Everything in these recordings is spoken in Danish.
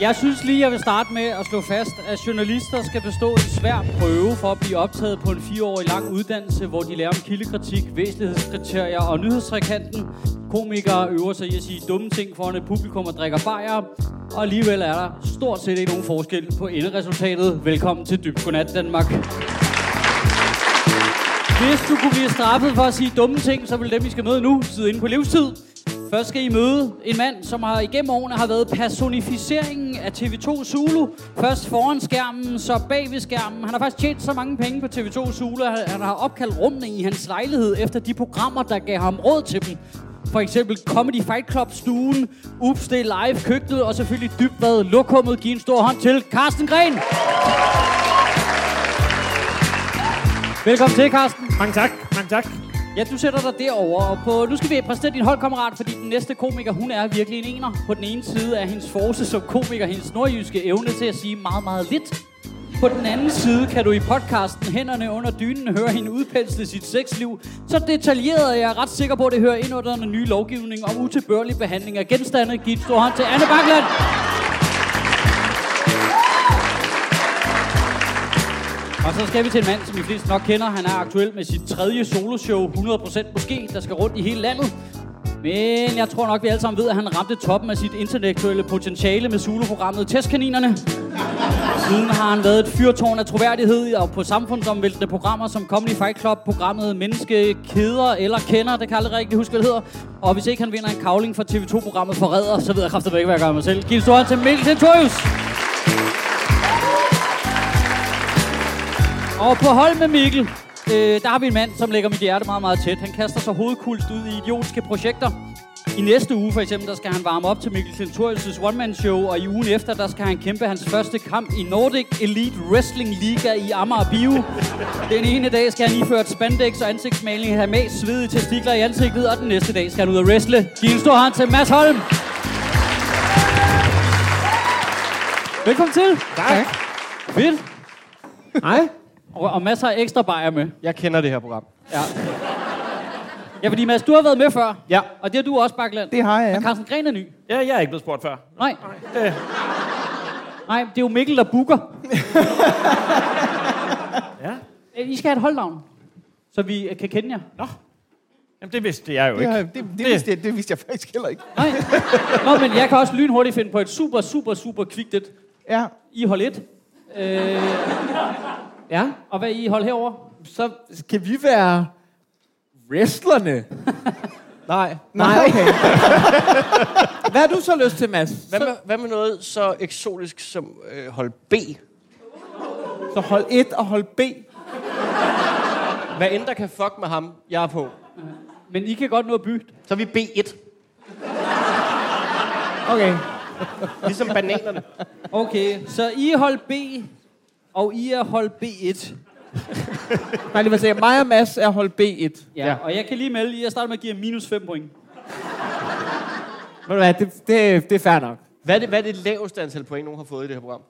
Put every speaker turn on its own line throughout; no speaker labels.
Jeg synes lige, jeg vil starte med at slå fast, at journalister skal bestå en svær prøve for at blive optaget på en fireårig lang uddannelse, hvor de lærer om kildekritik, væsentlighedskriterier og nyhedstrækanten. Komikere øver sig i at sige dumme ting foran et publikum og drikker bajer. Og alligevel er der stort set ikke nogen forskel på enderesultatet. Velkommen til Dybt Godnat Danmark. Hvis du kunne blive straffet for at sige dumme ting, så vil dem, vi skal møde nu, sidde inde på livstid. Først skal I møde en mand, som har igennem årene har været personificeringen af TV2 Zulu. Først foran skærmen, så bag ved skærmen. Han har faktisk tjent så mange penge på TV2 Zulu, at han har opkaldt rummene i hans lejlighed efter de programmer, der gav ham råd til dem. For eksempel Comedy Fight Club stuen, Ups, det er live køkkenet, og selvfølgelig dybvad lokummet. Giv en stor hånd til Carsten Gren. Velkommen til, Carsten.
Mange tak, mange tak.
Ja, du sætter dig derover og på, nu skal vi præsentere din holdkammerat, fordi den næste komiker, hun er virkelig en ener. På den ene side er hendes force som komiker, hendes nordjyske evne til at sige meget, meget lidt. På den anden side kan du i podcasten Hænderne under dynen høre hende udpensle sit sexliv. Så detaljeret er jeg ret sikker på, at det hører ind under den nye lovgivning om utilbørlig behandling af genstande. Giv et stor hånd til Anne Bakland. Og så skal vi til en mand, som I fleste nok kender. Han er aktuel med sit tredje soloshow, 100% måske, der skal rundt i hele landet. Men jeg tror nok, vi alle sammen ved, at han ramte toppen af sit intellektuelle potentiale med soloprogrammet Testkaninerne. Siden har han været et fyrtårn af troværdighed og på samfundsomvæltende programmer som Comedy Fight Club, programmet Menneske Keder eller Kender, det kan jeg aldrig rigtig huske, hvad det hedder. Og hvis ikke han vinder en kavling fra TV2-programmet Forræder, så ved jeg kraftigt ikke, hvad jeg gør mig selv. Giv en stor hånd til Mikkel Tentorius. Og på hold med Mikkel, øh, der har vi en mand, som lægger mit hjerte meget, meget tæt. Han kaster sig hovedkulst ud i idiotiske projekter. I næste uge for eksempel, der skal han varme op til Mikkel Klintorius' one-man-show, og i ugen efter, der skal han kæmpe hans første kamp i Nordic Elite Wrestling Liga i Amager Bio. Den ene dag skal han iføre et spandex og ansigtsmaling, have med svedige testikler i ansigtet, og den næste dag skal han ud og wrestle. Giv en stor hånd til Mads Holm. Velkommen til.
Tak.
Fedt.
Hej.
Og, og masser af ekstra bajer med.
Jeg kender det her program.
Ja. Ja, fordi Mads, du har været med før.
Ja.
Og det har du også, Bakland.
Det har jeg, ja.
Men Carsten Gren er ny.
Ja, jeg er ikke blevet spurgt før.
Nej.
Det,
Nej, det er jo Mikkel, der booker.
ja.
Øh, I skal have et holdnavn, så vi øh, kan kende jer.
Nå. Jamen, det vidste jeg jo
Det,
ikke.
har, det, det, det, vidste jeg, det vidste jeg faktisk heller ikke.
Nej. Nå, men jeg kan også lynhurtigt finde på et super, super, super kvikt et.
Ja,
I hold 1. Øh,
Ja,
og hvad er I hold herover?
så skal vi være wrestlerne.
Nej.
Nej, okay. Hvad har du så lyst til, Mads?
Hvad med, hvad med noget så eksotisk som øh, hold B?
Så hold 1 og hold B.
Hvad end der kan fuck med ham, jeg er på.
Men I kan godt nå at bytte.
Så er vi B1.
Okay.
Ligesom bananerne.
Okay, så I hold B, og I er hold B1.
Nej, det vil sige, mig og Mads er hold B1.
Ja, ja. og jeg kan lige melde, at jeg starter med at give jer minus 5 point.
Ved du hvad, det, det, det er fair nok.
Hvad er, det, hvad er det laveste antal point, nogen har fået i det her program?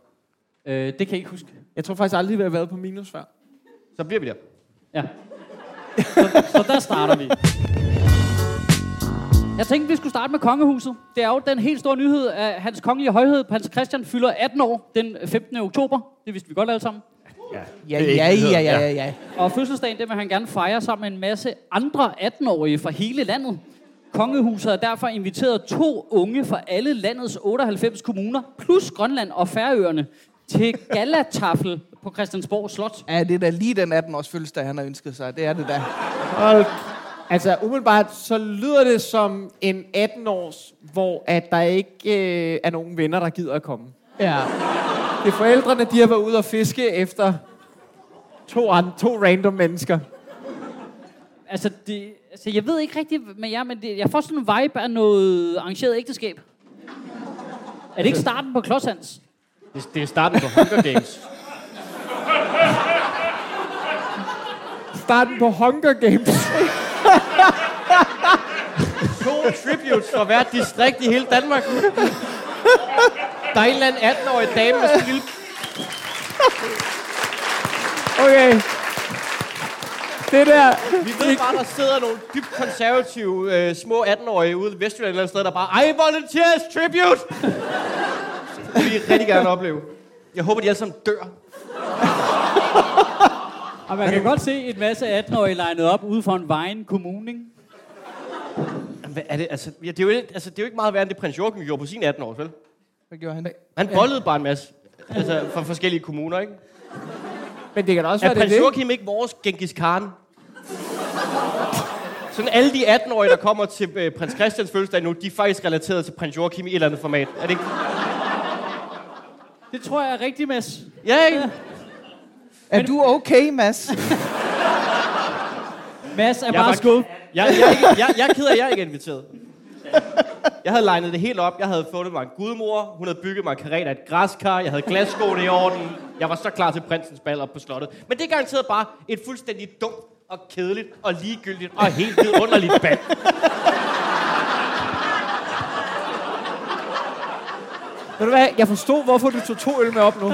Øh, det kan jeg ikke huske.
Jeg tror faktisk aldrig, vi har været på minus før.
Så bliver vi der.
Ja. Så, så der starter vi. Jeg tænkte, vi skulle starte med kongehuset. Det er jo den helt store nyhed, at hans kongelige højhed, prins Christian, fylder 18 år den 15. oktober. Det vidste vi godt alle sammen.
Ja, ja, ja, ja, ja,
ja.
ja.
Og fødselsdagen, det vil han gerne fejre sammen med en masse andre 18-årige fra hele landet. Kongehuset har derfor inviteret to unge fra alle landets 98 kommuner, plus Grønland og Færøerne, til galatafel på Christiansborg Slot.
Ja, det er da lige den 18-års fødselsdag, han har ønsket sig. Det er det da.
Hold. Altså, umiddelbart, så lyder det som en 18-års, hvor at der ikke øh, er nogen venner, der gider at komme.
Ja.
Det er forældrene, de har været ude og fiske efter to, an, to random mennesker.
Altså, det, altså, jeg ved ikke rigtigt med jer, men det, jeg får sådan en vibe af noget arrangeret ægteskab. Er det ikke starten på Klodshands?
Det, det er starten på Hunger Games.
Starten på Hunger Games.
Tributes fra hvert distrikt i hele Danmark. Der er en eller anden 18-årig dame med sådan en lille...
Okay. Det der...
Vi ved bare, der sidder nogle dybt konservative øh, små 18-årige ude i Vestjylland eller sted, der bare, I volunteers tribute! Det vil vi rigtig gerne opleve. Jeg håber, de alle sammen dør.
Og man kan godt se en masse 18-årige legnet op ude for en Vejen Kommune, ikke?
Hvad er det? Altså, ja, det, er jo, ikke- altså, det er jo ikke meget værre, end det prins Joachim gjorde på sin 18 år, vel?
Hvad gjorde han?
Han bollede bare en masse. Altså, fra forskellige kommuner, ikke?
Men det kan da også
Er
være, det er
prins
det.
Joachim ikke vores Genghis Khan? Sådan alle de 18-årige, der kommer til øh, prins Christians fødselsdag nu, de er faktisk relateret til prins Joachim i et eller andet format. Er det ikke?
Det tror jeg er rigtigt, Mads.
Ja, ikke?
Er du okay, Mads?
Mads er
Jeg
bare
var-
skuffet.
Jeg, jeg, er ikke- jeg, jeg er ked af, at jeg ikke er inviteret. Jeg havde legnet det helt op. Jeg havde fundet mig en gudmor. Hun havde bygget mig en karet af et græskar. Jeg havde glasskoene i orden. Jeg var så klar til prinsens bal op på slottet. Men det er garanteret bare et fuldstændig dumt og kedeligt og ligegyldigt og helt vidunderligt bal.
Ved du hvad, jeg forstod, hvorfor du tog to øl med op nu.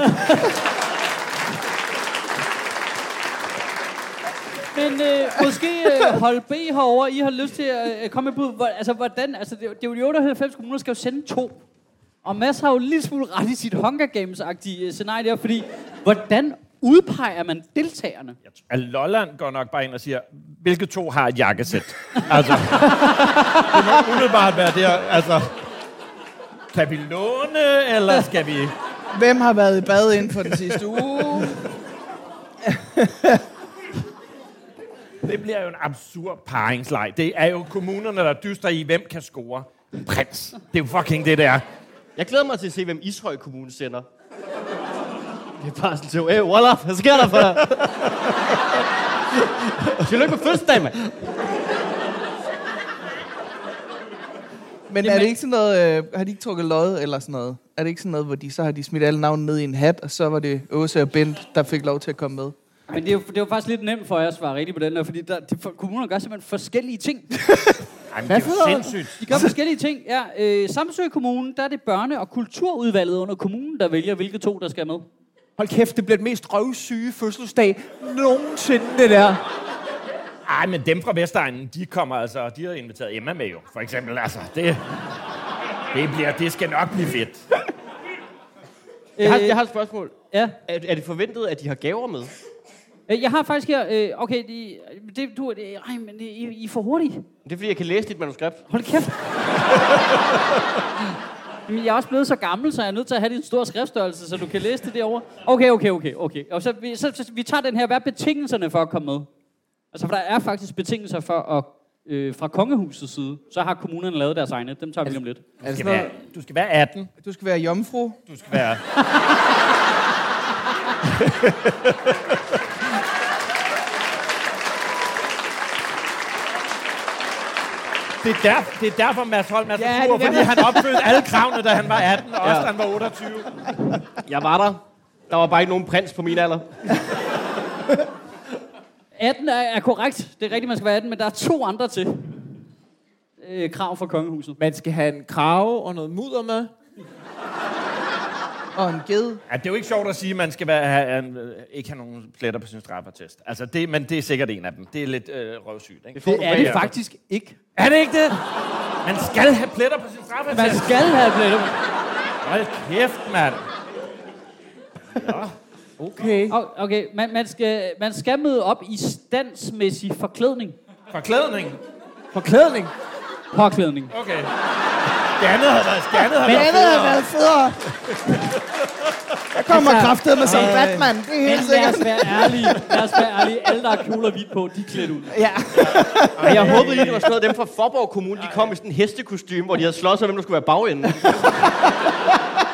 Men øh, måske øh, hold B herovre, I har lyst til at øh, komme med bud. Hvor, altså, hvordan, altså, det, er jo- det er jo de 98 kommuner, skal jo sende to. Og Mads har jo lille smule ret i sit Hunger Games-agtige øh, scenarie der, fordi hvordan udpeger man deltagerne?
at Lolland går nok bare ind og siger, hvilke to har et jakkesæt? altså, det må umiddelbart være der. Altså, kan vi låne, eller skal vi...
Hvem har været i bad inden for den sidste uge?
Det bliver jo en absurd paringsleg. Det er jo kommunerne, der dyster i, hvem kan score. En prins. Det er jo fucking det, der.
Jeg glæder mig til at se, hvem Ishøj Kommune sender. Det er bare sådan til, hey, Wallaf, hvad sker der for dig? Tillykke med fødselsdag, mand.
Men er det ikke sådan noget, øh, har de ikke trukket lod eller sådan noget? Er det ikke sådan noget, hvor de så har de smidt alle navne ned i en hat, og så var det Åse og Bent, der fik lov til at komme med?
Men det er, jo, det er jo faktisk lidt nemt for jer at svare rigtigt på den der, fordi der, de, for, kommunerne gør simpelthen forskellige ting.
Jamen, det er jo sindssygt.
De gør forskellige ting. Ja, øh, Samsø Kommune, der er det børne- og kulturudvalget under kommunen, der vælger, hvilke to, der skal med.
Hold kæft, det bliver den mest røvsyge fødselsdag nogensinde, det der.
Ej, men dem fra Vestegnen, de kommer altså, de har inviteret Emma med jo, for eksempel. Altså, det, det, bliver, det skal nok blive fedt.
Jeg har, jeg har et spørgsmål.
Ja.
Er, er det forventet, at de har gaver med?
Øh, Jeg har faktisk her... Øh, okay, de, det, du, det, ej, men det, I, I er for hurtige.
Det er, fordi jeg kan læse dit manuskript.
Hold kæft. Men jeg er også blevet så gammel, så jeg er nødt til at have din store skriftstørrelse, så du kan læse det derovre. Okay, okay, okay, okay. Og så, vi, så, så vi tager den her. Hvad er betingelserne for at komme med? Altså, for der er faktisk betingelser for at... Øh, fra kongehusets side, så har kommunerne lavet deres egne. Dem tager vi lige om lidt.
Du
det
skal, være, du skal være 18.
du skal være jomfru?
Du skal være... Det er, der, det er derfor, Mads Holm er så
Ja,
ja,
det er
sur, fordi han opfyldte alle kravene, da han var 18, og også
Ja.
da han var 28.
Jeg var der. Der var bare ikke nogen prins på min alder.
18 er, er korrekt. Det er rigtigt, man skal være 18, men der er to andre til. Øh, krav fra kongehuset.
Man skal have en krave og noget mudder med.
Og en ged?
Ja, det er jo ikke sjovt at sige, at man skal være, have, en, øh, ikke have nogen pletter på sin straffetest. Altså, det, men det er sikkert en af dem. Det er lidt øh, røvsygt, ikke?
Det er det faktisk ikke.
Er det ikke det? Man skal have pletter på sin
Man
straffetest.
skal have pletter.
Hold kæft, mand.
Okay.
O- Okay, man, man, skal, man skal møde op i standsmæssig forklædning.
Forklædning.
Forklædning.
Påklædning.
Okay. Det andet havde været, det andet havde
Men
været
andet
federe.
været federe. Jeg kommer kraftet med som Batman. Det er helt
lad os
sikkert.
være ærlige. Lad os være ærlige. Alle, der har kjoler hvidt på, de er klædt ud.
Ja.
Ej, jeg håbede lige, det var sådan noget, dem fra Forborg Kommune, de kom i sådan en hestekostyme, hvor de havde slået sig, hvem der skulle være bagenden.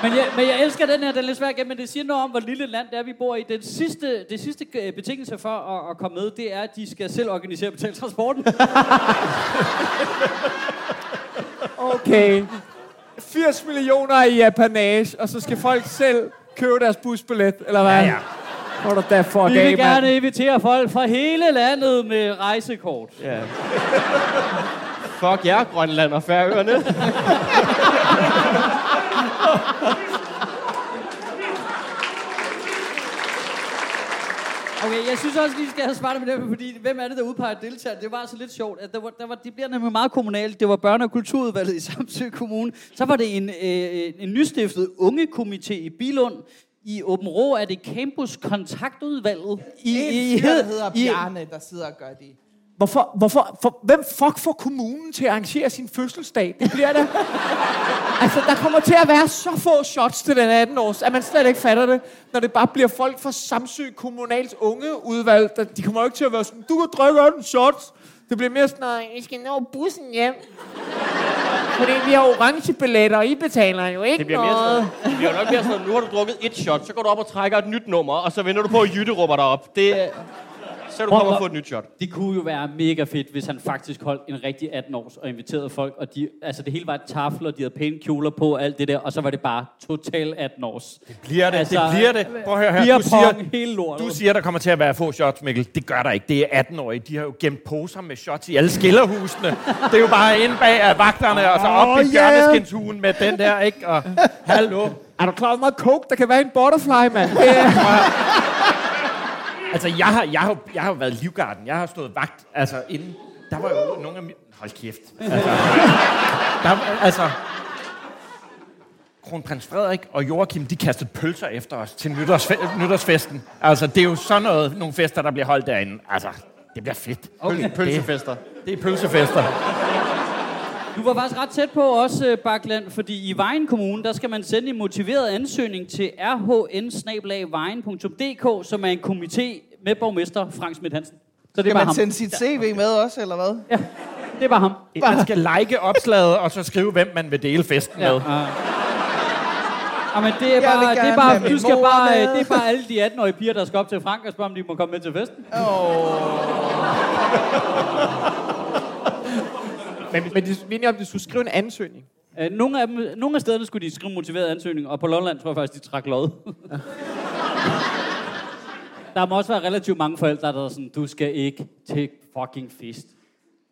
Men jeg, men jeg elsker den her, den er lidt svær igen, men det siger noget om, hvor lille land det er, vi bor i. Den sidste, det sidste øh, betingelse for at, at komme med, det er, at de skal selv organisere og betale transporten.
Okay. 80 millioner i apanage, og så skal folk selv købe deres busbillet, eller hvad?
Ja, ja.
Hvor du da for
Vi vil gerne invitere folk fra hele landet med rejsekort.
Ja. Fuck jer, Grønland og Færøerne.
Okay, jeg synes også lige, vi skal have svaret med det, fordi hvem er det, der udpeger deltagere? Det var altså lidt sjovt, at der var, der var, det bliver nemlig meget kommunalt. Det var børne- og kulturudvalget i Samsø Kommune. Så var det en, øh, en nystiftet ungekomité i Bilund. I Åben Rå er det Campus Kontaktudvalget. I,
Det er
i,
fyr, der hedder
i,
Bjarne, der sidder og gør det.
Hvorfor, hvorfor, for, hvem fuck får kommunen til at arrangere sin fødselsdag? Det bliver det. altså, der kommer til at være så få shots til den 18 års, at man slet ikke fatter det, når det bare bliver folk fra Samsø Kommunals unge udvalg. Der, de kommer jo ikke til at være sådan, du kan drikke 18 shots. Det bliver mere sådan, I skal nå bussen hjem. Fordi vi har orange billetter, og I betaler jo ikke
Det bliver, mere
noget.
sådan, det bliver nok mere sådan, nu har du drukket et shot, så går du op og trækker et nyt nummer, og så venter du på, at Jytte råber dig op. Det, så er du kommet og få et nyt shot.
Det kunne jo være mega fedt, hvis han faktisk holdt en rigtig 18 års og inviterede folk, og de, altså det hele var et tafel, og de havde pæne kjoler på og alt det der, og så var det bare total 18 års.
Bliver det,
Altså,
det bliver det. Prøv at høre her. Du siger,
hele lortet.
du siger, der kommer til at være få shots, Mikkel. Det gør der ikke. Det er 18-årige. De har jo gemt poser med shots i alle skillerhusene. Det er jo bare inde bag af vagterne, og så op
Åh,
i bjørneskinshuen med den der, ikke? Og hallo.
Er du klar over, hvor meget coke, der kan være en butterfly, mand? Det er-
Altså, jeg har, jeg, har, jeg har været livgarden. Jeg har stået vagt, altså inden... Der var jo nogle af mine... Hold kæft. Altså, der, altså, kronprins Frederik og Joachim, de kastede pølser efter os til nytårsfe- nytårsfesten. Altså, det er jo sådan noget, nogle fester, der bliver holdt derinde. Altså, det bliver fedt.
Okay. Pølsefester.
Det er pølsefester.
Du var faktisk ret tæt på også, øh, Bakland, fordi i Vejen Kommune, der skal man sende en motiveret ansøgning til rhn som er en komité med borgmester Frank Schmidt Hansen. Så det er
Kan
bare
man
ham.
sende sit CV med også, eller hvad?
Ja, det er bare ham.
Man skal like opslaget, og så skrive, hvem man vil dele festen med.
Ja, men det er bare, det er bare, du skal bare,
med.
øh, det er bare alle de 18-årige piger, der skal op til Frank og spørge, om de må komme med til festen.
Men, men de, vi er om, at de skulle skrive en ansøgning.
Øh, Nogle af, dem, nogle af stederne skulle de skrive motiveret ansøgning, og på Lolland tror jeg faktisk, de trak lod. der må også være relativt mange forældre, der er sådan, du skal ikke til fucking fest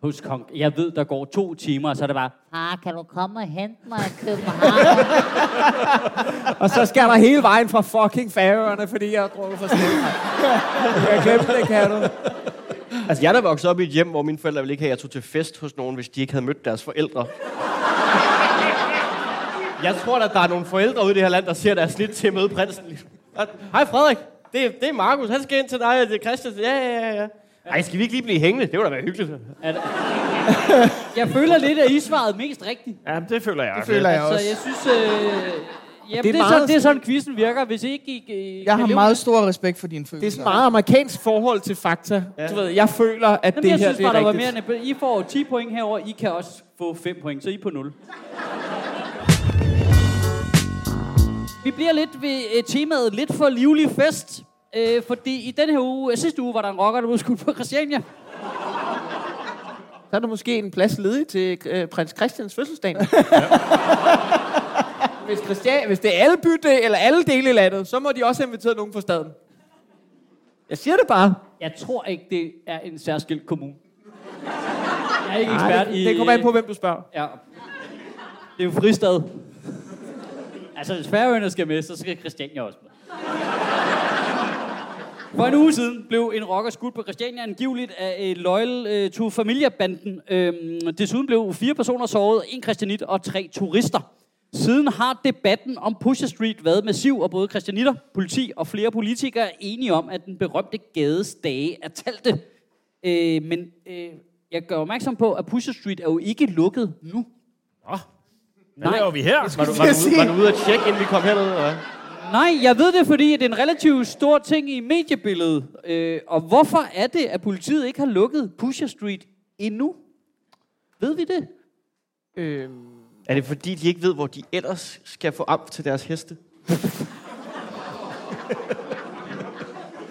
hos Kong. Jeg ved, der går to timer, og så er det bare,
Far, kan du komme og hente mig i København?
Og så skal der hele vejen fra fucking Færøerne, fordi jeg har drukket for sent. Jeg glemte det, kan du.
Altså, jeg er da vokset op i et hjem, hvor mine forældre ville ikke have, at jeg tog til fest hos nogen, hvis de ikke havde mødt deres forældre. Jeg tror, at der er nogle forældre ude i det her land, der ser deres snit til at møde prinsen. Hej Frederik, det, er- det er Markus. Han skal ind til dig, det er Christian. Ja, ja, ja, ja. Ej, skal vi ikke lige blive hængende? Det ville da være hyggeligt.
at, jeg føler lidt, at I svarede mest rigtigt.
Ja, det føler jeg.
Det føler jeg
Så
også.
jeg synes, øh, jamen, det, er
meget
sådan, det er sådan, quizzen virker. Hvis I ikke I, I,
Jeg har
leve-
meget stor respekt for dine
Det
følelser.
er sådan meget amerikansk forhold til fakta. Ja. Du ved, jeg føler, at
Jamen,
det
jeg
her
synes
det er
bare, der var
rigtigt.
mere end, I får 10 point herover. I kan også få 5 point, så I er på 0. Vi bliver lidt ved øh, temaet lidt for livlig fest. Øh, fordi i den her uge, øh, sidste uge, var der en rocker, der blev skudt på Christiania.
Så er der måske en plads ledig til øh, prins Christians fødselsdag. hvis, Christian, hvis det er alle bydel, eller alle dele i landet, så må de også have inviteret nogen fra staden. Jeg siger det bare.
Jeg tror ikke, det er en særskilt kommune. Jeg er ikke ekspert
det,
i...
det kommer an på, hvem du spørger.
Ja. Det er jo fristad. Altså, hvis Færøerne skal med, så skal Christiania også med. For en uge siden blev en rocker skudt på Christiania angiveligt af et Loyal uh, to Familia-banden. Øhm, desuden blev fire personer såret, en christianit og tre turister. Siden har debatten om Pusher Street været massiv, og både christianitter, politi og flere politikere er enige om, at den berømte gades dage er talte. Øh, men øh, jeg gør opmærksom på, at Pusher Street er jo ikke lukket nu.
Hvad laver vi her?
Var du, var, du ude, var du ude at tjekke, inden vi kom herned? Eller?
Nej, jeg ved det, fordi det er en relativt stor ting i mediebilledet. Øh, og hvorfor er det, at politiet ikke har lukket Pusher Street endnu? Ved vi det?
Øhm,
Er det fordi, de ikke ved, hvor de ellers skal få amp til deres heste?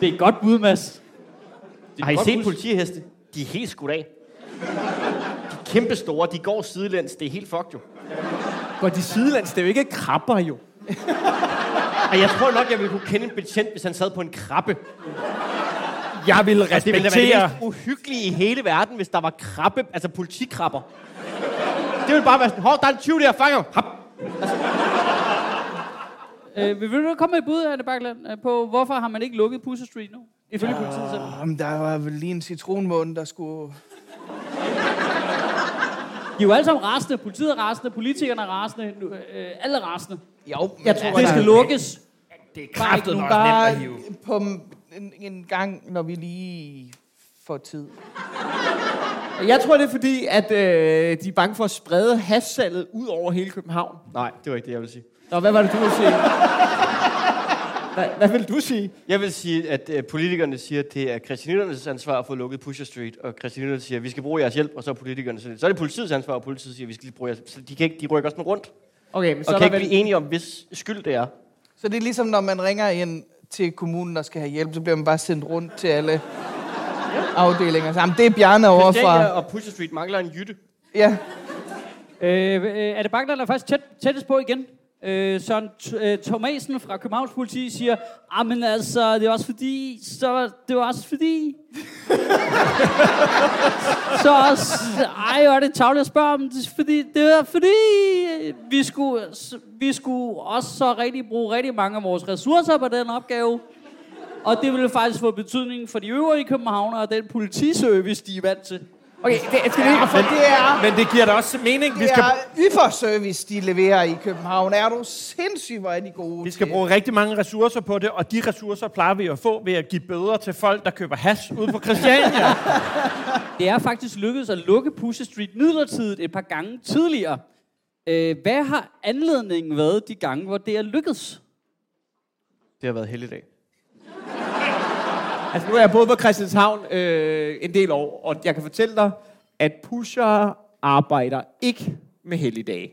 Det er et godt bud, Mads. Det
Har I set
bud.
politiheste? De er helt skudt af. De er kæmpe store, de går sidelæns. Det er helt fucked jo.
går de sidelands? Det er jo ikke krabber, jo.
Og jeg tror nok, jeg ville kunne kende en betjent, hvis han sad på en krabbe.
Jeg vil
Altså, det ville da være
respektere...
det mest uhyggelige i hele verden, hvis der var krabbe, altså politikrabber. Det ville bare være sådan, hov, der er en 20 der, fanger. Hop.
Øh, vil du komme med et bud, Anne Bakland, øh, på hvorfor har man ikke lukket Pusher Street nu? Ifølge politiet selv.
Jamen, der var vel lige en citronmåne, der skulle...
De er jo alle sammen rasende. Politiet er rasende, politikerne er rasende, nu, øh, alle er rasende.
Jo,
Jeg tror,
Det skal lukkes.
Det er
Bare
kraftet
ikke
nok
Bare
nemt at hive.
på en, en gang, når vi lige får tid.
Jeg tror, det er fordi, at øh, de er bange for at sprede hashsalget ud over hele København.
Nej, det var ikke det, jeg ville sige.
Nå, hvad var det, du ville sige? Hvad, hvad vil du sige?
Jeg vil sige, at øh, politikerne siger, at det er christianisternes ansvar at få lukket Pusher Street, og christianitterne siger, at vi skal bruge jeres hjælp, og så er politikerne så, så er det politiets ansvar, og politiet siger, at vi skal lige bruge jeres Så de, kan ikke, de rykker sådan rundt,
Okay, men så
og
er
kan
der
ikke
vel...
blive enige om, hvis skyld det er.
Så det er ligesom, når man ringer ind til kommunen og skal have hjælp, så bliver man bare sendt rundt til alle afdelinger. Så, jamen, det er Bjarne over fra...
og Pusher Street mangler en jytte.
Ja,
Øh, øh, er det Bakland, der er faktisk tæt, tættest på igen? Øh, Søren T- øh, Thomasen fra Københavns Politi siger, ah, men altså, det er også fordi, så, det var også fordi... så også, ej, hvor er det tavligt at spørge om, det er fordi, det er fordi, vi skulle, vi skulle også så rigtig bruge rigtig mange af vores ressourcer på den opgave. Og det ville faktisk få betydning for de øvrige københavnere og den politiservice, de er vant til.
Okay, det, skal vi ikke...
for det er...
Men det giver da også mening. Vi
Det
skal,
er yfferservice, de leverer i København. Er du sindssygt, hvor er de gode
vi skal
til-
bruge rigtig mange ressourcer på det, og de ressourcer plejer vi at få ved at give bøder til folk, der køber hash ude på Christiania.
Det er faktisk lykkedes at lukke Pusher Street midlertidigt et par gange tidligere. Øh, hvad har anledningen været de gange, hvor det er lykkedes?
Det har været heldigdag.
Altså, nu er jeg boet på Christianshavn øh, en del år, og jeg kan fortælle dig, at pusher arbejder ikke med helligdage.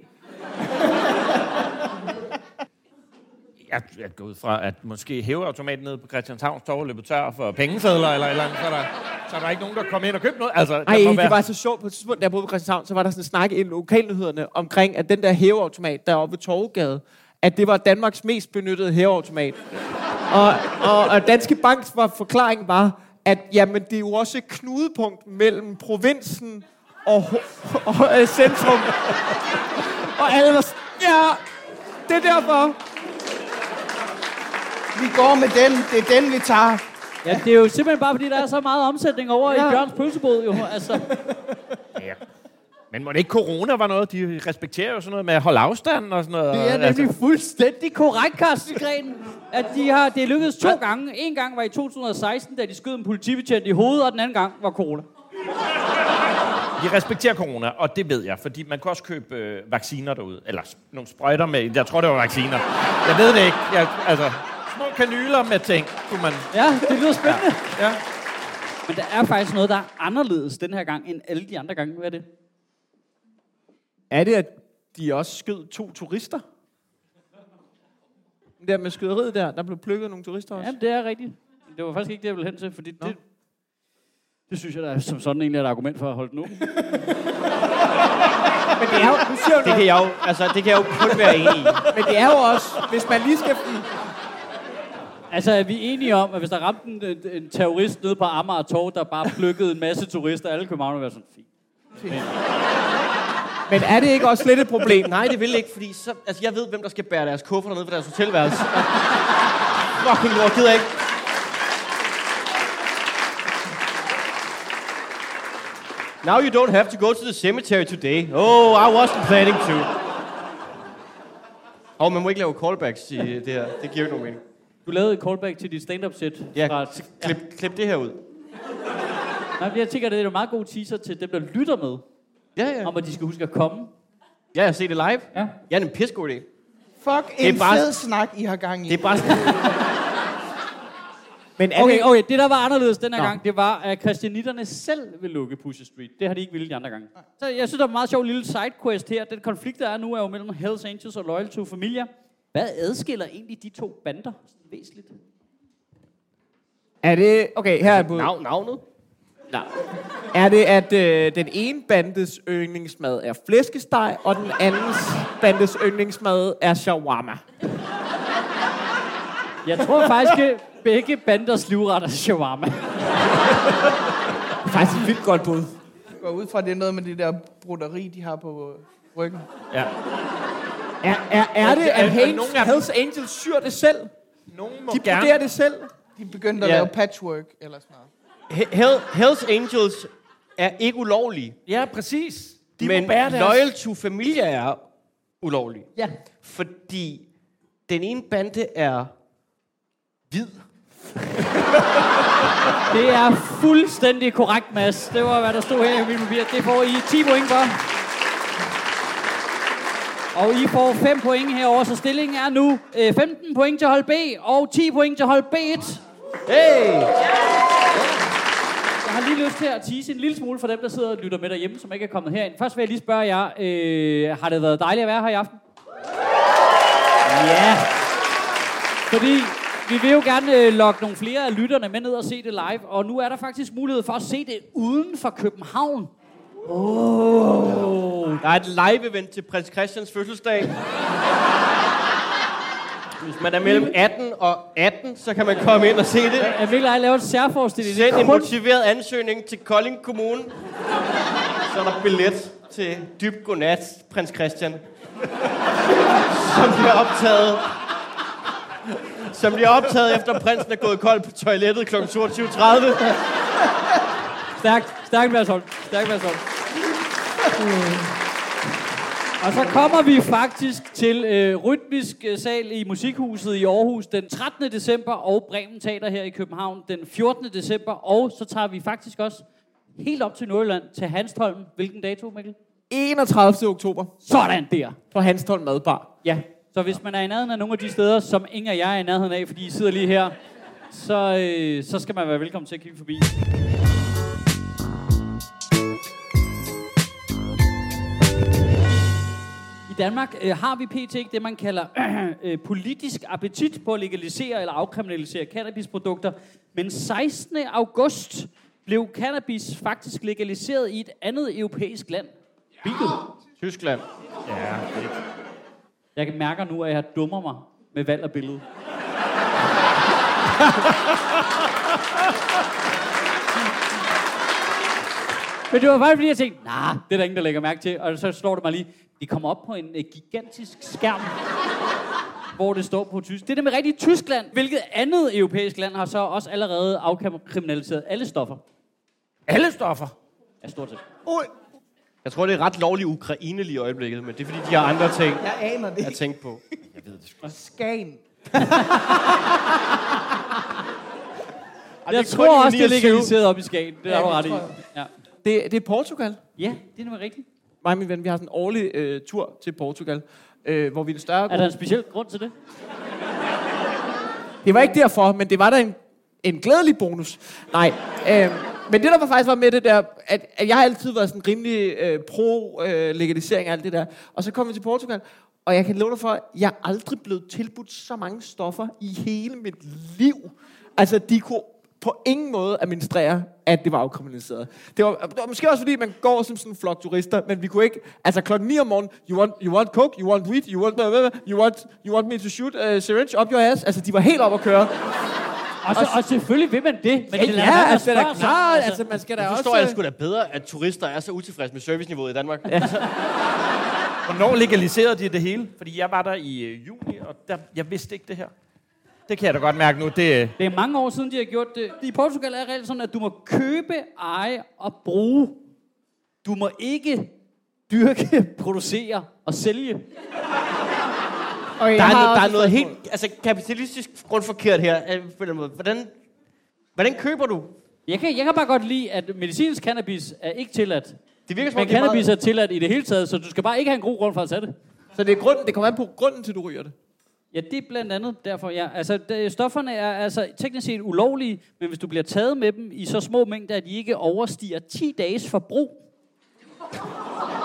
Jeg, jeg går ud fra, at måske hæveautomaten nede på Christianshavns Torv er løbet tør for pengesedler eller eller andet, så er der, så er der ikke nogen, der kommer ind og køber noget. Altså,
Ej,
må
det
være-
var så sjovt. På et tidspunkt, da jeg boede på Christianshavn, så var der sådan en snak i lokalnyhederne omkring, at den der hæveautomat, der er oppe ved Torvegade, at det var Danmarks mest benyttede hæveautomat. Og, og, og Danske Banks var, forklaring var, at jamen, det er jo også et knudepunkt mellem provinsen og, ho- og øh, centrum. og alle var ja, det er derfor.
Vi går med den. Det er den, vi tager.
Ja, det er jo simpelthen bare, fordi der er så meget omsætning over. Ja. i Bjørns pølsebod. Jo. Altså,
Ja. Men må det ikke corona var noget? De respekterer jo sådan noget med at holde afstand og sådan noget.
det er
altså,
nemlig fuldstændig korrekt, Carsten Gren, at de har, det er lykkedes to gange. En gang var i 2016, da de skød en politibetjent i hovedet, og den anden gang var corona.
de respekterer corona, og det ved jeg, fordi man kan også købe øh, vacciner derude. Eller nogle sprøjter med, jeg tror det var vacciner. Jeg ved det ikke. Jeg, altså, små kanyler med ting, kunne man...
Ja, det lyder spændende.
Ja.
Men der er faktisk noget, der er anderledes den her gang, end alle de andre gange. Hvad er det?
Er det, at de også skød to turister? Der med skyderiet der, der blev plukket nogle turister også.
Ja, det er rigtigt. Det var faktisk ikke det, jeg ville hen til, fordi det, det synes jeg, der er som sådan egentlig er et argument for at holde den åben.
Men det er jo, nu siger
Det kan jeg jo, altså, det kan jeg jo kun være enig i.
Men det er jo også, hvis man lige skal...
Altså, er vi enige om, at hvis der ramte en, en, en terrorist nede på Amager Torv, der bare plukkede en masse turister, alle København ville være sådan, fint.
Men er det ikke også lidt et problem?
Nej, det vil ikke, fordi så, altså, jeg ved, hvem der skal bære deres kuffer ned på deres hotelværelse. Fucking lort, gider ikke. Now you don't have to go to the cemetery today. Oh, I wasn't planning to. Åh, oh, man må ikke lave callbacks i det her. Det giver jo nogen mening.
Du lavede et callback til dit stand-up set.
Ja,
fra,
klip, klip det her ud.
Nej, jeg tænker, det er en meget god teaser til dem, der lytter med,
Ja, ja.
om at de skal huske at komme.
Ja, jeg har set det live.
Ja.
Ja, det er en pissegod idé.
Fuck
Det er
en
bare-
fed snak, I har gang i.
Det er bare
Men er
Okay,
det,
okay, det der var anderledes den her
Nå.
gang, det var, at christianitterne selv vil lukke Pusher Street. Det har de ikke ville de andre gange. Så jeg synes, der er en meget sjov lille sidequest her. Den konflikt, der er nu, er jo mellem Hells Angels og Loyal to Familia. Hvad adskiller egentlig de to bander sådan væsentligt?
er det... Okay, her er et bud.
navn, navnet.
Er det, at øh, den ene bandes yndlingsmad er flæskesteg, og den andens bandes yndlingsmad er shawarma?
Jeg tror faktisk, at begge banders livret er shawarma.
Det er faktisk et vildt godt bud.
Jeg går ud fra, at det er noget med det der broderi, de har på ryggen.
Ja.
Er, er, er det, at Hells, Angels syr det selv?
Nogen må
De
gerne...
det selv?
De begyndte at
Ja.
lave patchwork eller sådan noget.
He- Hell, Hells Angels er ikke ulovlige,
Ja, præcis. De
men
må bære deres...
Loyal to Familia er ulovlig.
Ja.
Fordi den ene bande er hvid.
Det er fuldstændig korrekt, Mads. Det var, hvad der stod her i min papir. Det får I 10 point for. Og I får 5 point herover, så stillingen er nu øh, 15 point til hold B og 10 point til hold B1.
Hey!
Jeg har lige lyst til at tease en lille smule for dem, der sidder og lytter med derhjemme, som ikke er kommet herind. Først vil jeg lige spørge jer, øh, har det været dejligt at være her i aften? Ja. Fordi vi vil jo gerne øh, lokke nogle flere af lytterne med ned og se det live, og nu er der faktisk mulighed for at se det uden for København.
Der er et live-event til prins Christians fødselsdag. Hvis man er mellem 18 og 18, så kan man komme ind og se det.
Jeg vil lave et særforestilling.
Send en motiveret ansøgning til Kolding Kommune. Så er der billet til dyb godnat, prins Christian. Som bliver optaget som bliver optaget efter prinsen er gået kold på toilettet kl. 22.30.
Stærkt, stærkt Mads Holm. Stærkt Mads Holm. Og så kommer vi faktisk til øh, Rytmisk øh, Sal i Musikhuset i Aarhus den 13. december, og Bremen Teater her i København den 14. december. Og så tager vi faktisk også helt op til Nordjylland, til Hanstholm. Hvilken dato, Mikkel?
31. oktober
Sådan der.
på Hanstholm Madbar.
Ja, så hvis man er i nærheden af nogle af de steder, som ingen af jer er i nærheden af, fordi I sidder lige her, så, øh, så skal man være velkommen til at kigge forbi. Danmark øh, har vi pt. ikke det, man kalder øh, politisk appetit på at legalisere eller afkriminalisere cannabisprodukter. Men 16. august blev cannabis faktisk legaliseret i et andet europæisk land. Hvilket?
Tyskland.
Jeg mærker nu, at jeg dummer mig med valg af billede. Men det var bare fordi, jeg tænkte, nej, nah, det er der ingen, der lægger mærke til. Og så slår det mig lige, de kommer op på en uh, gigantisk skærm, hvor det står på tysk. Det er det med rigtigt Tyskland. Hvilket andet europæisk land har så også allerede afkriminaliseret alle stoffer?
Alle stoffer.
Ja, stort set.
Jeg tror, det er ret lovligt Ukraine lige i øjeblikket, men det er fordi, de har andre ting
Jeg aner det
at
ikke.
tænke på.
Skagen.
Og
Jeg
det er kun
tror
i
også, det er
29.
legaliseret op i Skagen. Det
Ja,
har du
det
ret i.
jeg.
Ja.
Det, det er Portugal.
ja, det er nemlig rigtigt.
Mig og min ven, vi har sådan en årlig øh, tur til Portugal, øh, hvor vi er det større
Er der en speciel grund til det?
Det var ikke derfor, men det var da en, en glædelig bonus. Nej, øh, men det der var faktisk var med det der, at, at jeg har altid været sådan rimelig øh, pro-legalisering øh, af alt det der. Og så kom vi til Portugal, og jeg kan love dig for, at jeg er aldrig blevet tilbudt så mange stoffer i hele mit liv. Altså, de kunne på ingen måde administrere, at det var afkriminaliseret. Det var, det var måske også fordi, man går som sådan en flok turister, men vi kunne ikke... Altså klokken 9 om morgenen, you want, you want coke, you want weed, you want, blah, blah, you want, you want me to shoot a syringe up your ass. Altså, de var helt op at køre.
Og, så, og selvfølgelig vil man det. Men
Ja,
det lader
ja altså, det er
sig.
klart. Altså, man skal da
Jeg
også...
forstår jeg sgu da bedre, at turister er så utilfredse med serviceniveauet i Danmark. Ja.
Hvornår legaliserede de det hele? Fordi jeg var der i øh, juni, og der, jeg vidste ikke det her. Det kan jeg da godt mærke nu. Det, øh,
Det er mange år siden, de har gjort det. I Portugal er reglen sådan, at du må købe, eje og bruge. Du må ikke dyrke, producere og sælge.
Okay,
Der er, no, der er
et
noget
spørgsmål.
helt altså, kapitalistisk grundforkert her. øh. Hvordan, hvordan køber du?
Jeg kan, jeg kan bare godt lide, at medicinsk cannabis er ikke tilladt.
Det virker som om,
Men
er
cannabis
meget...
er tilladt i det hele taget, så du skal bare ikke have en god grund for at tage det.
Så det er grunden, det kommer an på grunden til, at du ryger det.
Ja, det er blandt andet derfor, ja. Altså, det, stofferne er altså teknisk set ulovlige, men hvis du bliver taget med dem i så små mængder, at de ikke overstiger 10 dages forbrug,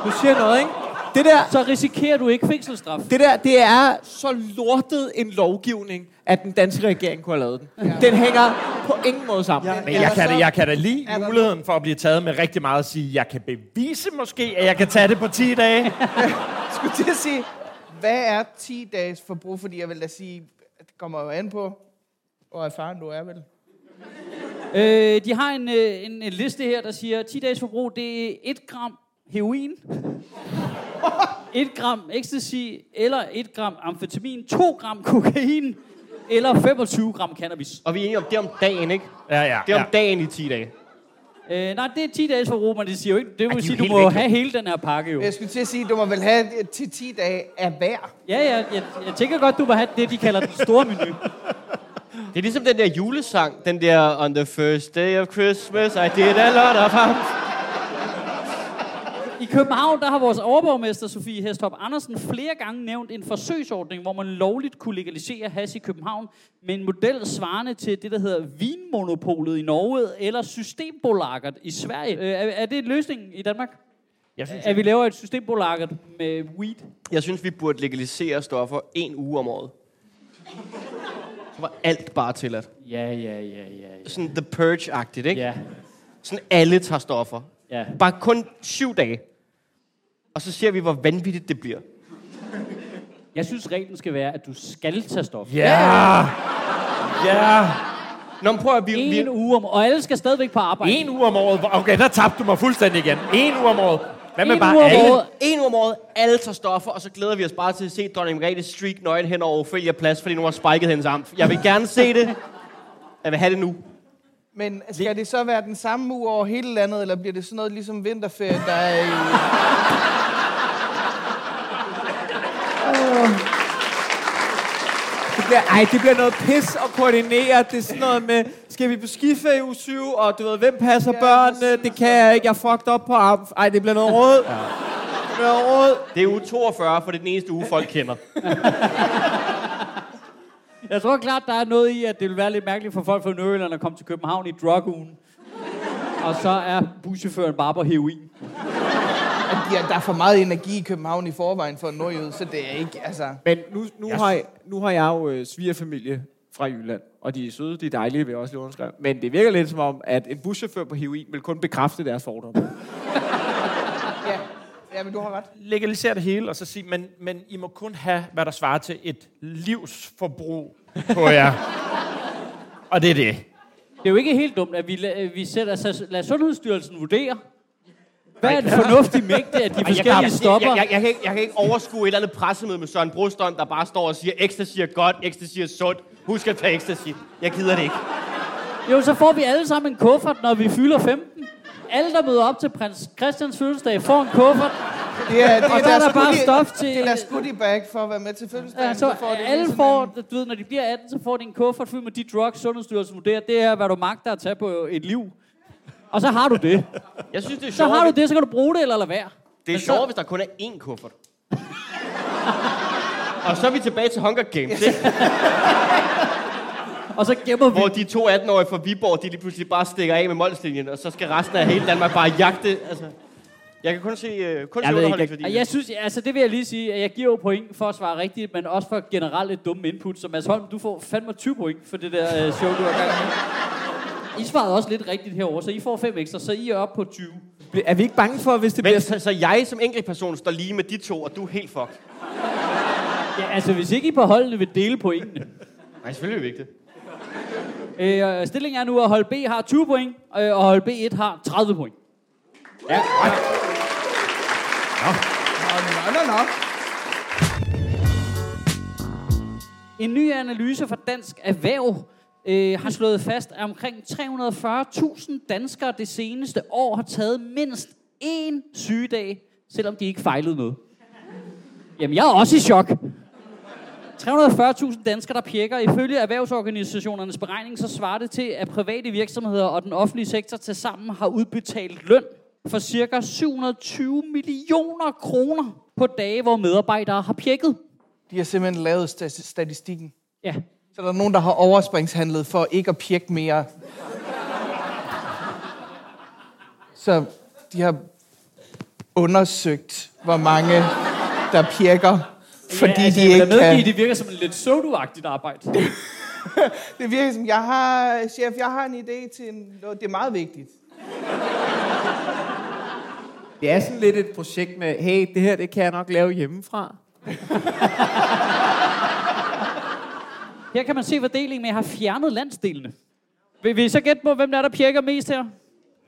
Du siger noget, ikke? Det der,
så risikerer du ikke fængselsstraf.
det der, det er så lortet en lovgivning, at den danske regering kunne have lavet den. Den hænger på ingen måde sammen.
Men jeg kan, da, jeg kan da lige muligheden for at blive taget med rigtig meget at sige, jeg kan bevise måske, at jeg kan tage det på 10 dage.
skulle til at sige, hvad er 10 dages forbrug? Fordi jeg vil da sige, at det kommer jo an på, hvor erfaren du er, vel?
Øh, de har en, øh, en, en liste her, der siger, 10 dages forbrug, det er 1 gram heroin, 1 gram ecstasy, eller 1 gram amfetamin, 2 gram kokain, eller 25 gram cannabis.
Og vi er enige om, det er om dagen, ikke?
Ja, ja.
Det er om
ja.
dagen i 10 dage.
Øh, nej, det er 10 dages forbrug, men det siger jo ikke, det
de
vil
jo
sige, du må
væk,
have hele den her pakke jo.
Jeg skulle til at sige, at du må vel have til 10 dage af hver.
Ja, ja, jeg, jeg tænker godt, du må have det, de kalder den store menu.
Det er ligesom den der julesang, den der On the first day of Christmas, I did a lot of harm.
I København, der har vores overborgmester Sofie Hestop Andersen flere gange nævnt en forsøgsordning, hvor man lovligt kunne legalisere hash i København med en model svarende til det, der hedder Vinmonopolet i Norge eller Systembolaget i Sverige. Øh, er, er det en løsning i Danmark?
Jeg synes,
At vi laver et Systembolaget med weed?
Jeg synes, vi burde legalisere stoffer en uge om året. Så var alt bare tilladt.
Ja, ja, ja, ja. ja.
Sådan The Purge-agtigt, ikke?
Ja,
Sådan alle tager stoffer.
ja.
Bare kun syv dage. Og så ser vi, hvor vanvittigt det bliver.
Jeg synes, reglen skal være, at du skal tage stof.
Ja! Ja!
Nå, men prøv at vi... vi
En uge om, og alle skal stadigvæk på arbejde.
En uge om året. Okay, der tabte du mig fuldstændig igen. En uge om året. Hvad med
En
bare
uge om
alle?
året.
en uge om året, alle tager stoffer, og så glæder vi os bare til at se dronning Margrethe streak nøgen hen over Ophelia Plads, fordi nu har spiket hendes amf. Jeg vil gerne se det. Jeg vil have det nu.
Men skal det så være den samme uge over hele landet, eller bliver det sådan noget ligesom vinterferie, der er i...
bliver, ej, det bliver noget pis at koordinere. Det er sådan noget med, skal vi på skiferie i uge 7, og du ved, hvem passer
Ja,
børnene? Det kan jeg ikke, jeg er fucked op på arm. Ej, det bliver noget råd. Ja. Det bliver noget råd.
Det er uge 42, for det er den eneste uge, folk kender.
Jeg tror klart, der er noget i, at det vil være lidt mærkeligt for folk fra Nørreland at komme til København i drugugen. Og så er buschaufføren bare på heroin.
At de- der er for meget energi i København i forvejen for en nordjyd, så det er ikke, altså...
Men nu, nu, har, jeg, nu har jeg jo øh, svigerfamilie fra Jylland, og de er søde, de er dejlige, vil jeg også lige underskrive. Men det virker lidt som om, at en buschauffør på heroin vil kun bekræfte deres fordomme.
Ja, ja men du har ret.
Legalisere det hele, og så sige, men, men I må kun have, hvad der svarer til et livsforbrug på jer. og det er det.
Det er jo ikke helt dumt, at vi, la- vi sætter, så lader Sundhedsstyrelsen vurdere, hvad er en fornuftig mængde af de forskellige stoffer?
Jeg, jeg, jeg, kan ikke, jeg kan ikke overskue et eller andet pressemøde med Søren Brostrøm, der bare står og siger, ecstasy er godt, ecstasy er sundt. Husk at tage ecstasy. Jeg gider det ikke.
Jo, så får vi alle sammen en kuffert, når vi fylder 15. Alle, der møder op til prins Christians fødselsdag, får en kuffert.
Det er, det
Og så er der bare stof til-
Det er deres goodie bag for at være med til fødselsdagen.
Ja, så
får de
alle
lige
får,
sådan
du ved, når de bliver 18, så får de en kuffert fyldt med de drugs, Sundhedsstyrelsen vurderer. Det er, hvad du magter at tage på et liv. Og så har du det.
Jeg synes, det er
Så
sjovt.
har du det, så kan du bruge det eller lade være.
Det er
så-
sjovt, hvis der kun er én kuffert. og så er vi tilbage til Hunger Games, ikke?
Og så gemmer vi
hvor de to 18-årige fra Viborg, de lige pludselig bare stikker af med målslinjen, og så skal resten af hele Danmark bare jagte. Altså, jeg kan kun se, uh, kun se
Jeg ved ikke,
underholdningsværdi.
jeg, jeg synes, altså det vil jeg lige sige, at jeg giver jo point for at svare rigtigt, men også for generelt et dumme input. Så Mads Holm, du får fandme 20 point for det der uh, show, du har gang med. I svarede også lidt rigtigt herover, så I får 5 ekstra, så I er oppe på 20.
Er vi ikke bange for, hvis det
Men
bliver...
så, så jeg som enkeltperson står lige med de to, og du er helt fucked.
Ja, altså hvis ikke I på holdene vil dele pointene.
Nej, selvfølgelig er det vigtigt.
Øh, stillingen er nu, at hold B har 20 point, øh, og hold B1 har 30 point.
Nå, nå, nå.
En ny analyse fra Dansk Erhverv øh, har slået fast, at omkring 340.000 danskere det seneste år har taget mindst én sygedag, selvom de ikke fejlede noget. Jamen, jeg er også i chok. 340.000 danskere, der pjekker. Ifølge erhvervsorganisationernes beregning, så svarer det til, at private virksomheder og den offentlige sektor til sammen har udbetalt løn for cirka 720 millioner kroner på dage, hvor medarbejdere har pjekket.
De har simpelthen lavet sta- statistikken.
Ja.
Så der er nogen, der har overspringshandlet for ikke at pjekke mere. Så de har undersøgt, hvor mange der pjekker, fordi
ja, altså,
de ikke kan...
Det virker som en lidt sodu-agtigt arbejde.
Det virker som, jeg har, chef, jeg har en idé til en... Det er meget vigtigt.
Det er sådan lidt et projekt med, hey, det her, det kan jeg nok lave hjemmefra.
Her kan man se fordelingen at jeg har fjernet landsdelene. Vil vi så gætte på, hvem der er, der pjekker mest her?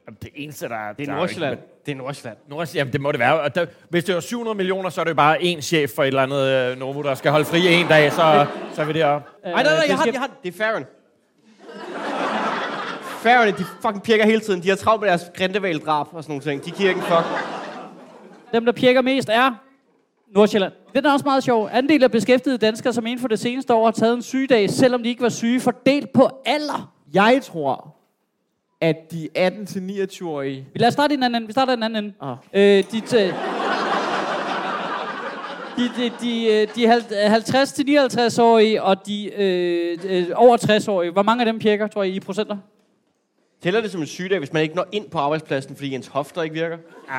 Jamen, Det eneste, der er...
Det
der
er
jo
Nordsjælland.
ikke-
Det er Nordsjælland.
Nordsjælland, jamen, det må det være. Og der, hvis det var 700 millioner, så er det jo bare én chef for et eller andet øh, Novo, der skal holde fri en dag, så, så er vi deroppe.
Ej, nej, nej,
det
jeg har, jeg har. Det er Farron. Farron, de fucking pirker hele tiden. De har travlt med deres grindevaldrab og sådan nogle ting. De giver ikke en fuck.
Dem, der pjekker mest, er Nordsjælland. Den er også meget sjov. Andel af beskæftigede danskere, som inden for det seneste år har taget en sygedag, selvom de ikke var syge, fordelt på alder.
Jeg tror, at de 18-29-årige...
Vi lader os starte i den anden. Vi starter i den anden ende.
Ah.
Øh, de, t- de, de, de, øh, de hal- 50-59-årige og de øh, øh, over 60-årige. Hvor mange af dem pjekker, tror I, i procenter?
Tæller det som en sygedag, hvis man ikke når ind på arbejdspladsen, fordi ens hofter ikke virker?
Ja,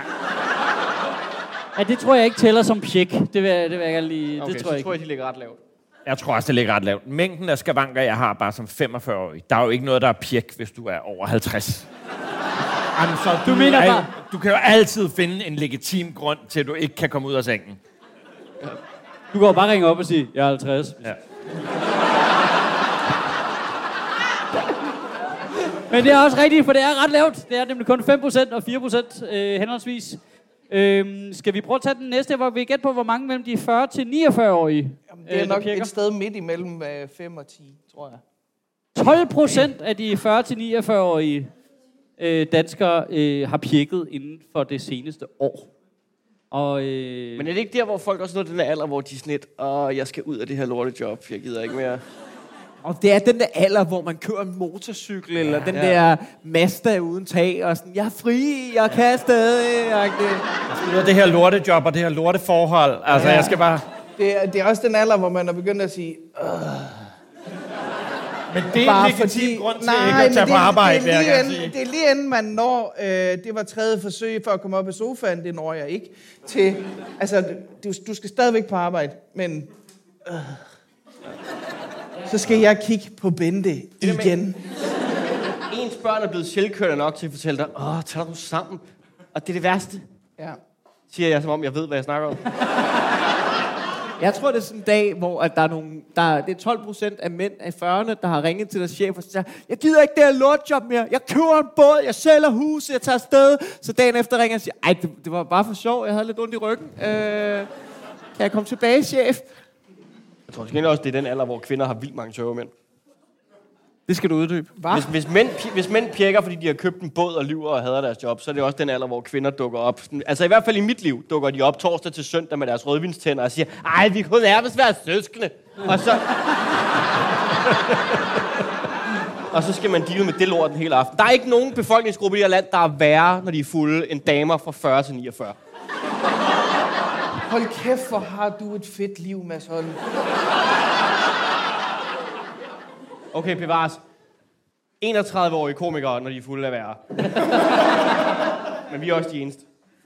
det tror jeg ikke tæller som pjek. Det vil, jeg- det vil jeg gerne lige...
Okay,
det tror
så
jeg
tror
ikke.
jeg, de ligger ret lavt.
Jeg tror også, det ligger ret lavt. Mængden af skavanker, jeg har bare som 45-årig, der er jo ikke noget, der er pjek, hvis du er over 50. Jamen, så du,
mener
er,
bare-
Du kan jo altid finde en legitim grund til, at du ikke kan komme ud af sengen.
Du jo bare ringe op og sige, jeg er 50.
Ja.
Men det er også rigtigt, for det er ret lavt. Det er nemlig kun 5% og 4% øh, henholdsvis. Øhm, skal vi prøve at tage den næste, hvor vi gætter på, hvor mange mellem de 40 til 49-årige
Jamen, det er
øh,
nok
pjekker?
et sted midt imellem øh, 5 og 10, tror jeg.
12 procent af de 40 til 49-årige øh, danskere øh, har pjekket inden for det seneste år. Og, øh,
Men er det ikke der, hvor folk også nåede den der alder, hvor de er sådan lidt, åh, jeg skal ud af det her lortejob, jeg gider ikke mere.
Og det er den der alder, hvor man kører en motorcykel, eller den der Mazda uden tag, og sådan, jeg er fri, jeg kan stadig. Jeg
Ud af det her lortejob og det her lorteforhold. Altså, jeg skal bare...
Det er, det er også den alder, hvor man er begyndt at sige,
Men det er
bare
en legitim
fordi...
grund til ikke at tage
men
på arbejde,
det, er lige inden, det er lige inden man når, øh, det var tredje forsøg for at komme op af sofaen, det når jeg ikke, til, altså, du, du skal stadigvæk på arbejde, men øh, så skal jeg kigge på Bente igen.
Ens børn er blevet selvkørende nok til at fortælle dig, åh, tag dig nu sammen. Og det er det værste,
Ja.
siger jeg, som om jeg ved, hvad jeg snakker om.
Jeg tror, det er sådan en dag, hvor at der er nogle, der, det er 12 procent af mænd af 40'erne, der har ringet til deres chef og sagt, jeg gider ikke det her lortjob mere. Jeg køber en båd, jeg sælger hus, jeg tager afsted. Så dagen efter ringer jeg og siger, ej, det, det var bare for sjov, jeg havde lidt ondt i ryggen. Øh, kan jeg komme tilbage, chef?
Jeg tror måske også, det er den alder, hvor kvinder har vildt mange tørvemænd.
Det skal du uddybe.
Hvis, hvis, mænd, hvis mænd pjekker, fordi de har købt en båd og lyver og hader deres job, så er det også den alder, hvor kvinder dukker op. Altså i hvert fald i mit liv dukker de op torsdag til søndag med deres rødvinstænder og siger, ej, vi kunne nærmest være søskende. Og så... og så skal man deale med det lort den hele aften. Der er ikke nogen befolkningsgruppe i det her land, der er værre, når de er fulde, end damer fra 40 til 49.
Hold kæft, hvor har du et fedt liv, Mads Holm.
Okay, bevares. 31-årige komikere, når de er fulde af værre. Men vi er også de eneste.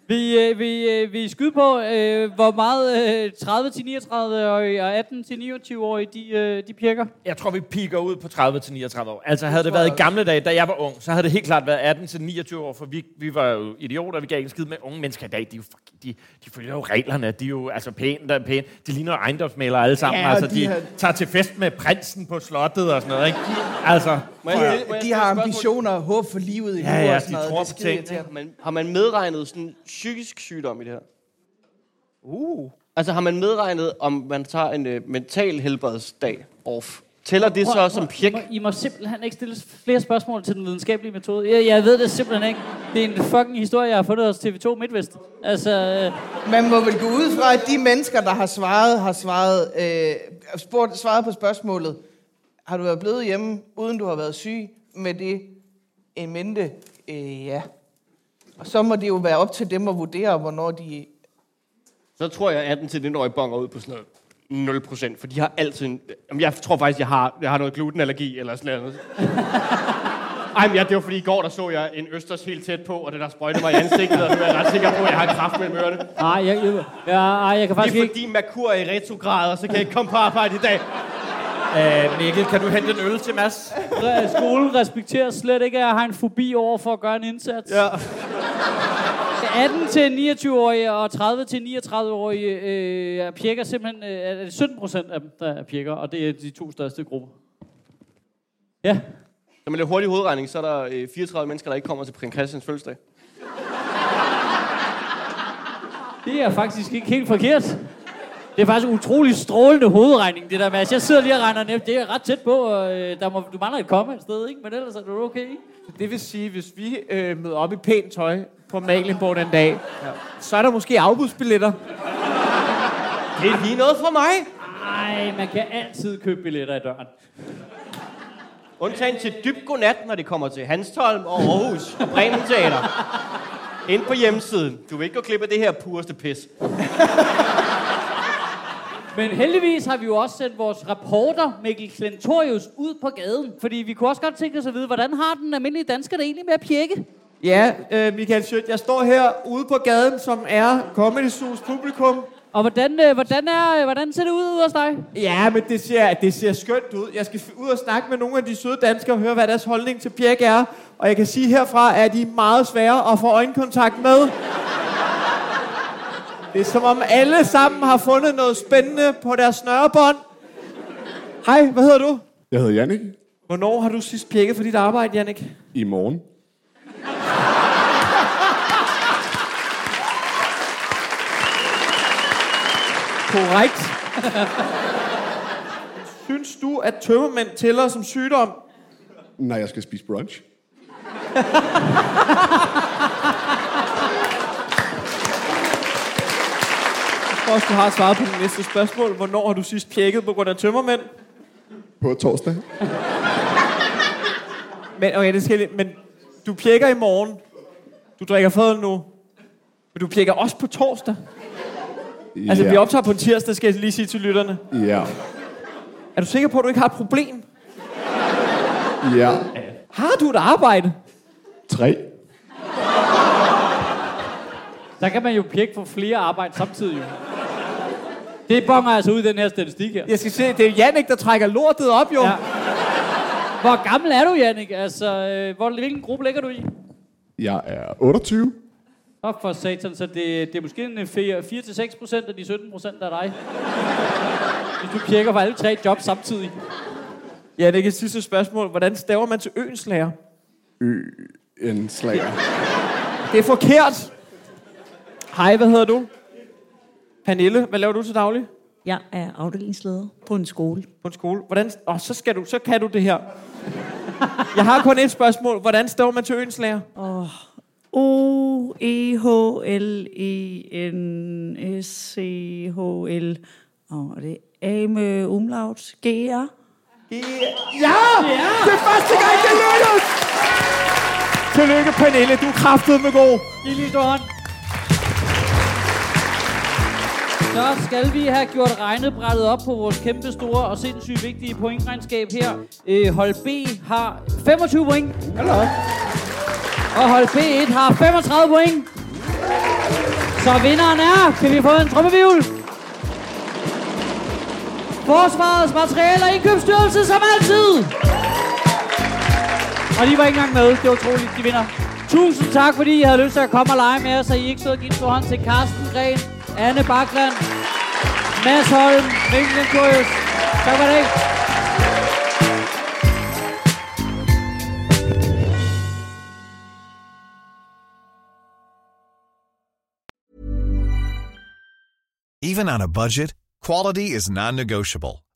Vi, øh, vi, øh, vi skyder på, øh, hvor meget øh, 30-39-årige og 18-29-årige, de, øh, de pirker.
Jeg tror, vi piker ud på 30-39 år. Altså, havde det været i gamle dage, da jeg var ung, så havde det helt klart været 18-29 år, for vi, vi var jo idioter, vi gav ikke skid med unge mennesker i dag. De, er jo, fuck- de, de følger jo reglerne, de er jo altså pæne, der er pæne. De ligner ejendomsmalere alle sammen.
Ja, og
altså,
de
de,
har-
tager til fest med prinsen på slottet og sådan noget, ikke? Altså,
Må jeg, må jeg
De
stille
har ambitioner og håb for livet i
Ja,
nu
ja,
og sådan
de
noget.
tror
Det er
man, har man medregnet sådan psykisk sygdom i det her?
Uh.
Altså har man medregnet, om man tager en øh, mental helbredsdag off? Tæller det så som pjek?
I må, I må simpelthen ikke stille flere spørgsmål til den videnskabelige metode. Jeg, jeg ved det simpelthen ikke. Det er en fucking historie, jeg har fundet hos TV2 MidtVest. Altså, øh,
Man må vel gå ud fra, at de mennesker, der har svaret, har svaret, øh, spurgt, svaret på spørgsmålet, har du været blevet hjemme, uden du har været syg, med det en mente, øh, ja. Og så må det jo være op til dem at vurdere, hvornår de...
Så tror jeg, at 18-19-årige bonger ud på sådan noget 0%, for de har altid en... Jamen, jeg tror faktisk, jeg har, jeg har noget glutenallergi eller sådan noget. Ej, men ja, det var fordi i går, der så jeg en østers helt tæt på, og det der sprøjtede mig i ansigtet, og nu er jeg ret sikker på, at jeg har kraft mellem ørerne.
Nej, jeg, jeg, jeg, ej, jeg kan
Det
faktisk
er
ikke...
fordi Merkur er i retrograd, og så kan jeg ikke komme på arbejde i dag.
Øh, Mikkel, kan du hente en øl til Mads?
Skolen respekterer slet ikke, at jeg har en fobi over for at gøre en indsats.
Ja.
18 til 29-årige og 30 til 39-årige øh, er pjekker simpelthen... Øh, er det 17 procent af dem, der er pjekker, og det er de to største grupper. Ja.
Når man laver hurtig hovedregning, så er der øh, 34 mennesker, der ikke kommer til Prins Christians fødselsdag.
Det er faktisk ikke helt forkert. Det er faktisk en utrolig strålende hovedregning, det der. Altså, jeg sidder lige og regner nemt. Det er ret tæt på, og øh, der må, du mangler et komme et sted, ikke? Men ellers er du okay.
Det vil sige, hvis vi øh, møder op i pænt tøj på Maglienborg den dag, ja. så er der måske afbudsbilletter.
Det er lige noget for mig.
Nej, man kan altid købe billetter i døren.
Undtagen til dyb godnat, når det kommer til Hanstholm og Aarhus og Bremen Teater. Ind på hjemmesiden. Du vil ikke gå glip af det her pureste pis.
Men heldigvis har vi jo også sendt vores reporter, Mikkel Klentorius, ud på gaden. Fordi vi kunne også godt tænke os at vide, hvordan har den almindelige dansker det egentlig med at pjekke?
Ja, øh, Michael Schødt, jeg står her ude på gaden, som er Comedy Zoo's publikum.
Og hvordan, øh, hvordan, er, øh, hvordan ser det ud ude hos dig?
Ja, men det ser, det ser skønt ud. Jeg skal ud og snakke med nogle af de søde danskere og høre, hvad deres holdning til pjek er. Og jeg kan sige herfra, at de er meget svære at få øjenkontakt med. Det er som om alle sammen har fundet noget spændende på deres snørebånd. Hej, hvad hedder du?
Jeg hedder Jannik.
Hvornår har du sidst pjekket for dit arbejde, Jannik?
I morgen.
Korrekt. Synes du, at tømmermænd tæller som sygdom?
Nej, jeg skal spise brunch.
Også, du har svaret på det næste spørgsmål. Hvornår har du sidst pjekket på grund af tømmermænd?
På torsdag.
Men, okay, det skal jeg lige- men du pjekker i morgen. Du drikker fadøl nu. Men du pjekker også på torsdag. Altså,
ja.
vi optager på en tirsdag, skal jeg lige sige til lytterne.
Ja.
Er du sikker på, at du ikke har et problem?
Ja.
Har du et arbejde?
Tre.
Der kan man jo pjekke for flere arbejde samtidig. Jo. Det bonger altså ud i den her statistik her.
Jeg skal se, det er Jannik, der trækker lortet op, jo. Ja.
Hvor gammel er du, Jannik? Altså, øh, hvor, hvilken gruppe ligger du i?
Jeg er 28.
Åh, for satan, så det, det er måske en 4-6 procent af de 17 procent af dig. Hvis du pjekker for alle tre jobs samtidig.
Ja, det er et sidste spørgsmål. Hvordan staver man til øens lærer?
En slager.
Det er forkert. Hej, hvad hedder du? Pernille, hvad laver du til daglig?
Jeg er afdelingsleder på en skole.
På en skole. Hvordan, åh, så, skal du, så kan du det her. Jeg har kun et spørgsmål. Hvordan staver man til øens lærer?
O E H L E N S C H L. Og det er A med umlaut. G R.
Ja! ja! Det er første gang, det lykkes! Tillykke, Pernille. Du er kraftet med god.
Giv lige stor hånd. Så skal vi have gjort regnebrættet op på vores kæmpe store og sindssygt vigtige pointregnskab her. Øh, hold B har 25 point.
Hallo.
Og hold B1 har 35 point. Så vinderen er, kan vi få en trummevivl? Forsvarets materiale og indkøbsstyrelse som altid. Og de var ikke engang med. Det var utroligt, de vinder. Tusind tak, fordi I havde lyst til at komme og lege med os, og I ikke stod og give en stor hånd til Carsten Gren, Anne Bakland, Mads Holm, Mikkel Lindkurius. Tak for det.
Even on a budget, quality is non-negotiable.